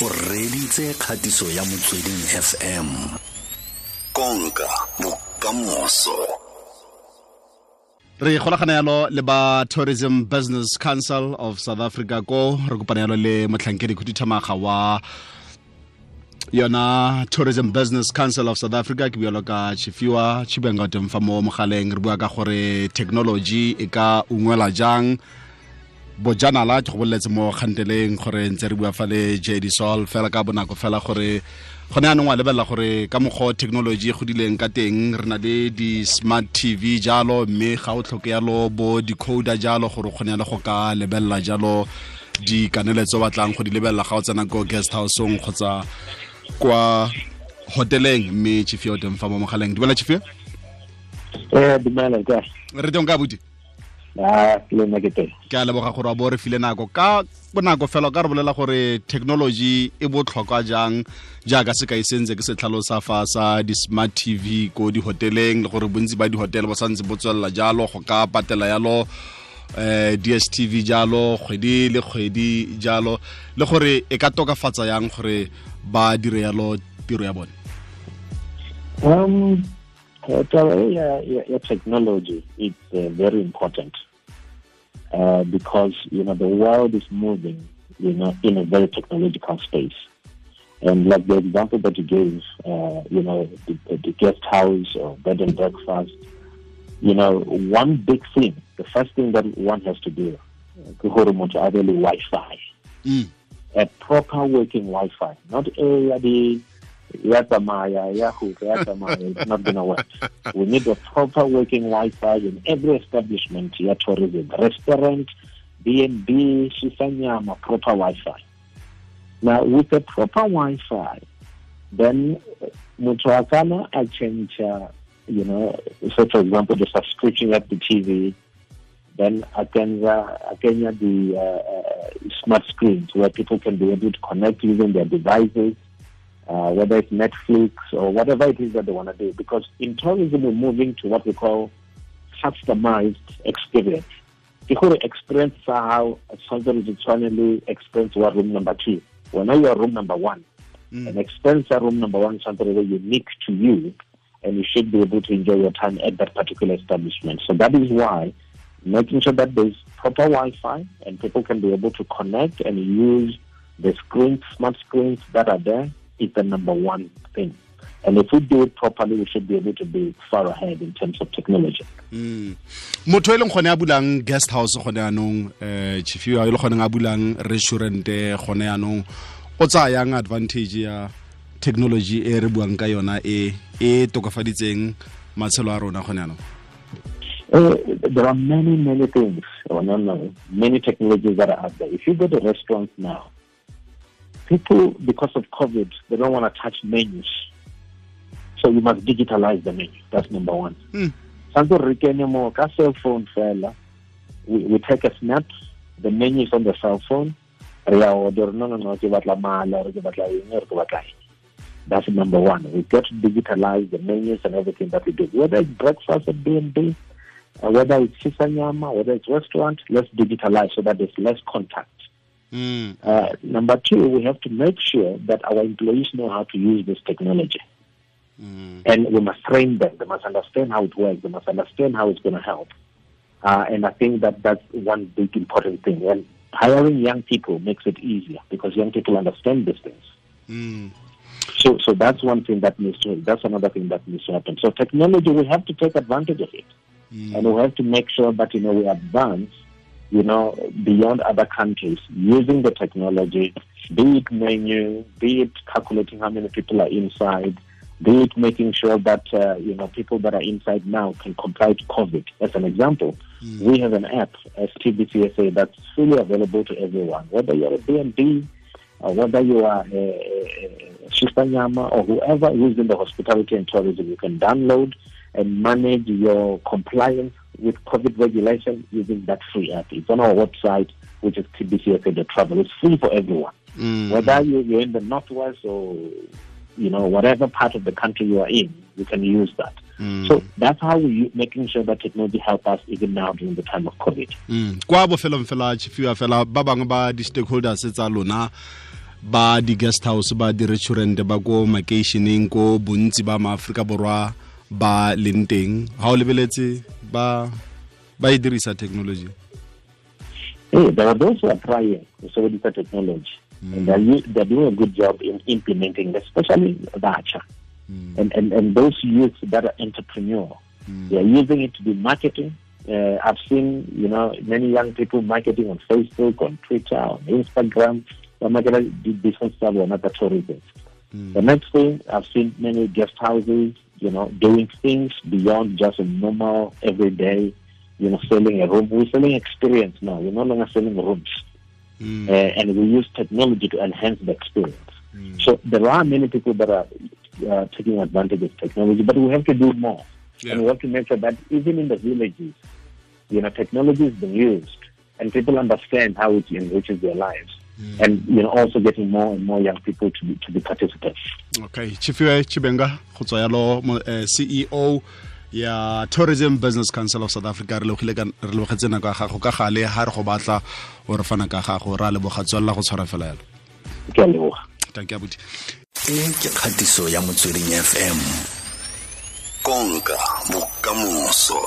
o reditse kgatiso ya motsweding fm konka bokamoso. Re golagana yalo le ba tourism business council of south africa ko re kopana yalo le motlhankedi khuduthamaga wa yona tourism business council of south africa ke bualo ka chifiwa chibenga fa mo mogaleng. Re bua ka gore technology e ka ungwela jang bojanala ke go boleletse mo kganteleng gore ntse re bua fa le jd sol fela ka bonako fela gore gone anong wa lebelela gore ka mokgwa technology e godileng ka teng re na le di-smart tv jalo mme ga o tlhoke yalo bo decoder jalo gore o kgone le go ka lebelela jalo dikaneletso batlang go di lebelela ga o tsena ko guest houseong kgotsa kwa hoteleng. Mme chifio teng fa mo mogaleng. Dumela chifio Eh, re teng ka buti le nna ke a leboga gore a bo re file nako. Ka bonako fela ka re bolela gore technology e botlhokwa jang jaaka se ka e sentse ke setlhalo sa fa sa di-smart tv ko di-hoteleng le gore bontsi ba di-hotel bo santse bo tswelela jalo go ka patela yalo eh dstv jalo kgwedi le kgwedi jalo le gore e ka tokafatsa yang gore ba dire yalo tiro ya bone? Um, taba e ya, ya, ya technology it's uh, very important uh, because you know the world is moving, you know, in a very technological space. And like the example that you gave, uh, you know, the, the guest house or bed and breakfast, you know, one big thing, the first thing that one has to do, ke gore motho a be le Wi-Fi. mm. a proper working Wi-Fi, not a ya It's not gonna work. We need a proper working Wi-Fi in every establishment. Ya tourism, restaurant, B&B, shisanyama, proper Wi-Fi. Now, with a proper Wi-Fi, then motho a kana a change, uh, you know, so for example, the subscription at the TV, then I can uh, I can have the uh, uh, smart screens where people can be able to connect using their devices, uh, whether it's Netflix or whatever it is that they want to do. Because in tourism, we're moving to what we call customized experience. The whole experience how something is finally experience what room number two. Well, you are room number one. Mm. An experience at room number one is something very unique to you, and you should be able to enjoy your time at that particular establishment. So that is why making sure that there's proper Wi-Fi and people can be able to connect and use the screens, smart screens that are there is the number one thing. And if we do it properly, we should be able to be far ahead in terms of technology. Mm. motho e leng gone a bulang guest house gone anong um chifiwa e le gone a bulang restaurante gone yanong o tsayang yang advantage ya technology e re buang ka yona e e tokafaditseng matshelo a rona gone yanong Uh, there are many, many things, or no, no, many technologies that are out there. If you go to restaurants now, people, because of COVID, they don't want to touch menus. So you must digitalize the menu. That's number one. Santo Rikene mo ka cell phone fela. We, we take a snap. The menu is on the cell phone. Re a order, no, no, no, ke batla mala, re ke batla eng, re ke batla eng. That's number one. We got to digitalize the menus and everything that we do. Whether it's breakfast at B&B, uh, whether it's shisanyama, whether it's restaurant, let's digitalize so that there's less contact. Mm. Uh, number two, we have to make sure that our employees know how to use this technology. Mm. And we must train them. They must understand how it works. They must understand how it's going to help. Uh, and I think that that's one big important thing. And hiring young people makes it easier because young people understand these things. Mm. So, so that's one thing that needs to. That's another thing that needs to happen. So, technology, we have to take advantage of it, and we have to make sure that you know we advance, you know, beyond other countries using the technology, be it menu, be it calculating how many people are inside, be it making sure that uh, you know people that are inside now can comply to COVID. As an example, we have an app as TBCSA that's fully available to everyone, whether you're a B&B, uh, whether you are a, a, a Shisanyama or whoever who's in the hospitality and tourism, you can download and manage your compliance with COVID regulation using that free app. It's on our website, which is tbcsa.travel. It's free for everyone, Mm. whether you- you're in the northwest or you know whatever part of the country you are in, you can use that. Mm. So that's how we making sure that technology help us even now during the time of COVID. Mm. kwa bofelong fela chifiwa fela ba bangwe ba di-stakeholders tsa lona ba di-guest house ba di-restaurant ba ko makeišeneng ko bontsi ba maaforika borwa ba leng teng ga o lebeletse ba ba e dirisa technology Hey, there are those who are trying to sebedisa technology. And they're, they're doing a good job in implementing, especially Bacha. And, and, and those youth that are entrepreneur, they're using it to do marketing. Uh, I've seen, you know, many young people marketing on Facebook, on Twitter, on Instagram. They're marketing the business stuff or not the Mm. The next thing, I've seen many guest houses, you know, doing things beyond just a normal, everyday, you know, selling a room. We're selling experience now. We're no longer selling rooms. Uh, and we use technology to enhance the experience. So there are many people that are uh, taking advantage of technology, but we have to do more. Yeah. And we have to make sure that even in the villages, you know, technology is being used and people understand how it enriches their lives. And, you know, also getting more and more young people to be, to be participants. okay chifiwe chibenga go tswa yalo eh, ceo ya tourism business council of south africa re lebogile ka- re lebogetse nako ya gago ka gale ha re go batla o re fana ka gago re a leboga tswelela go tshwara fela yalo. Ke a leboga. thank you buti e ke kgatiso ya motsweding fm konka bokamoso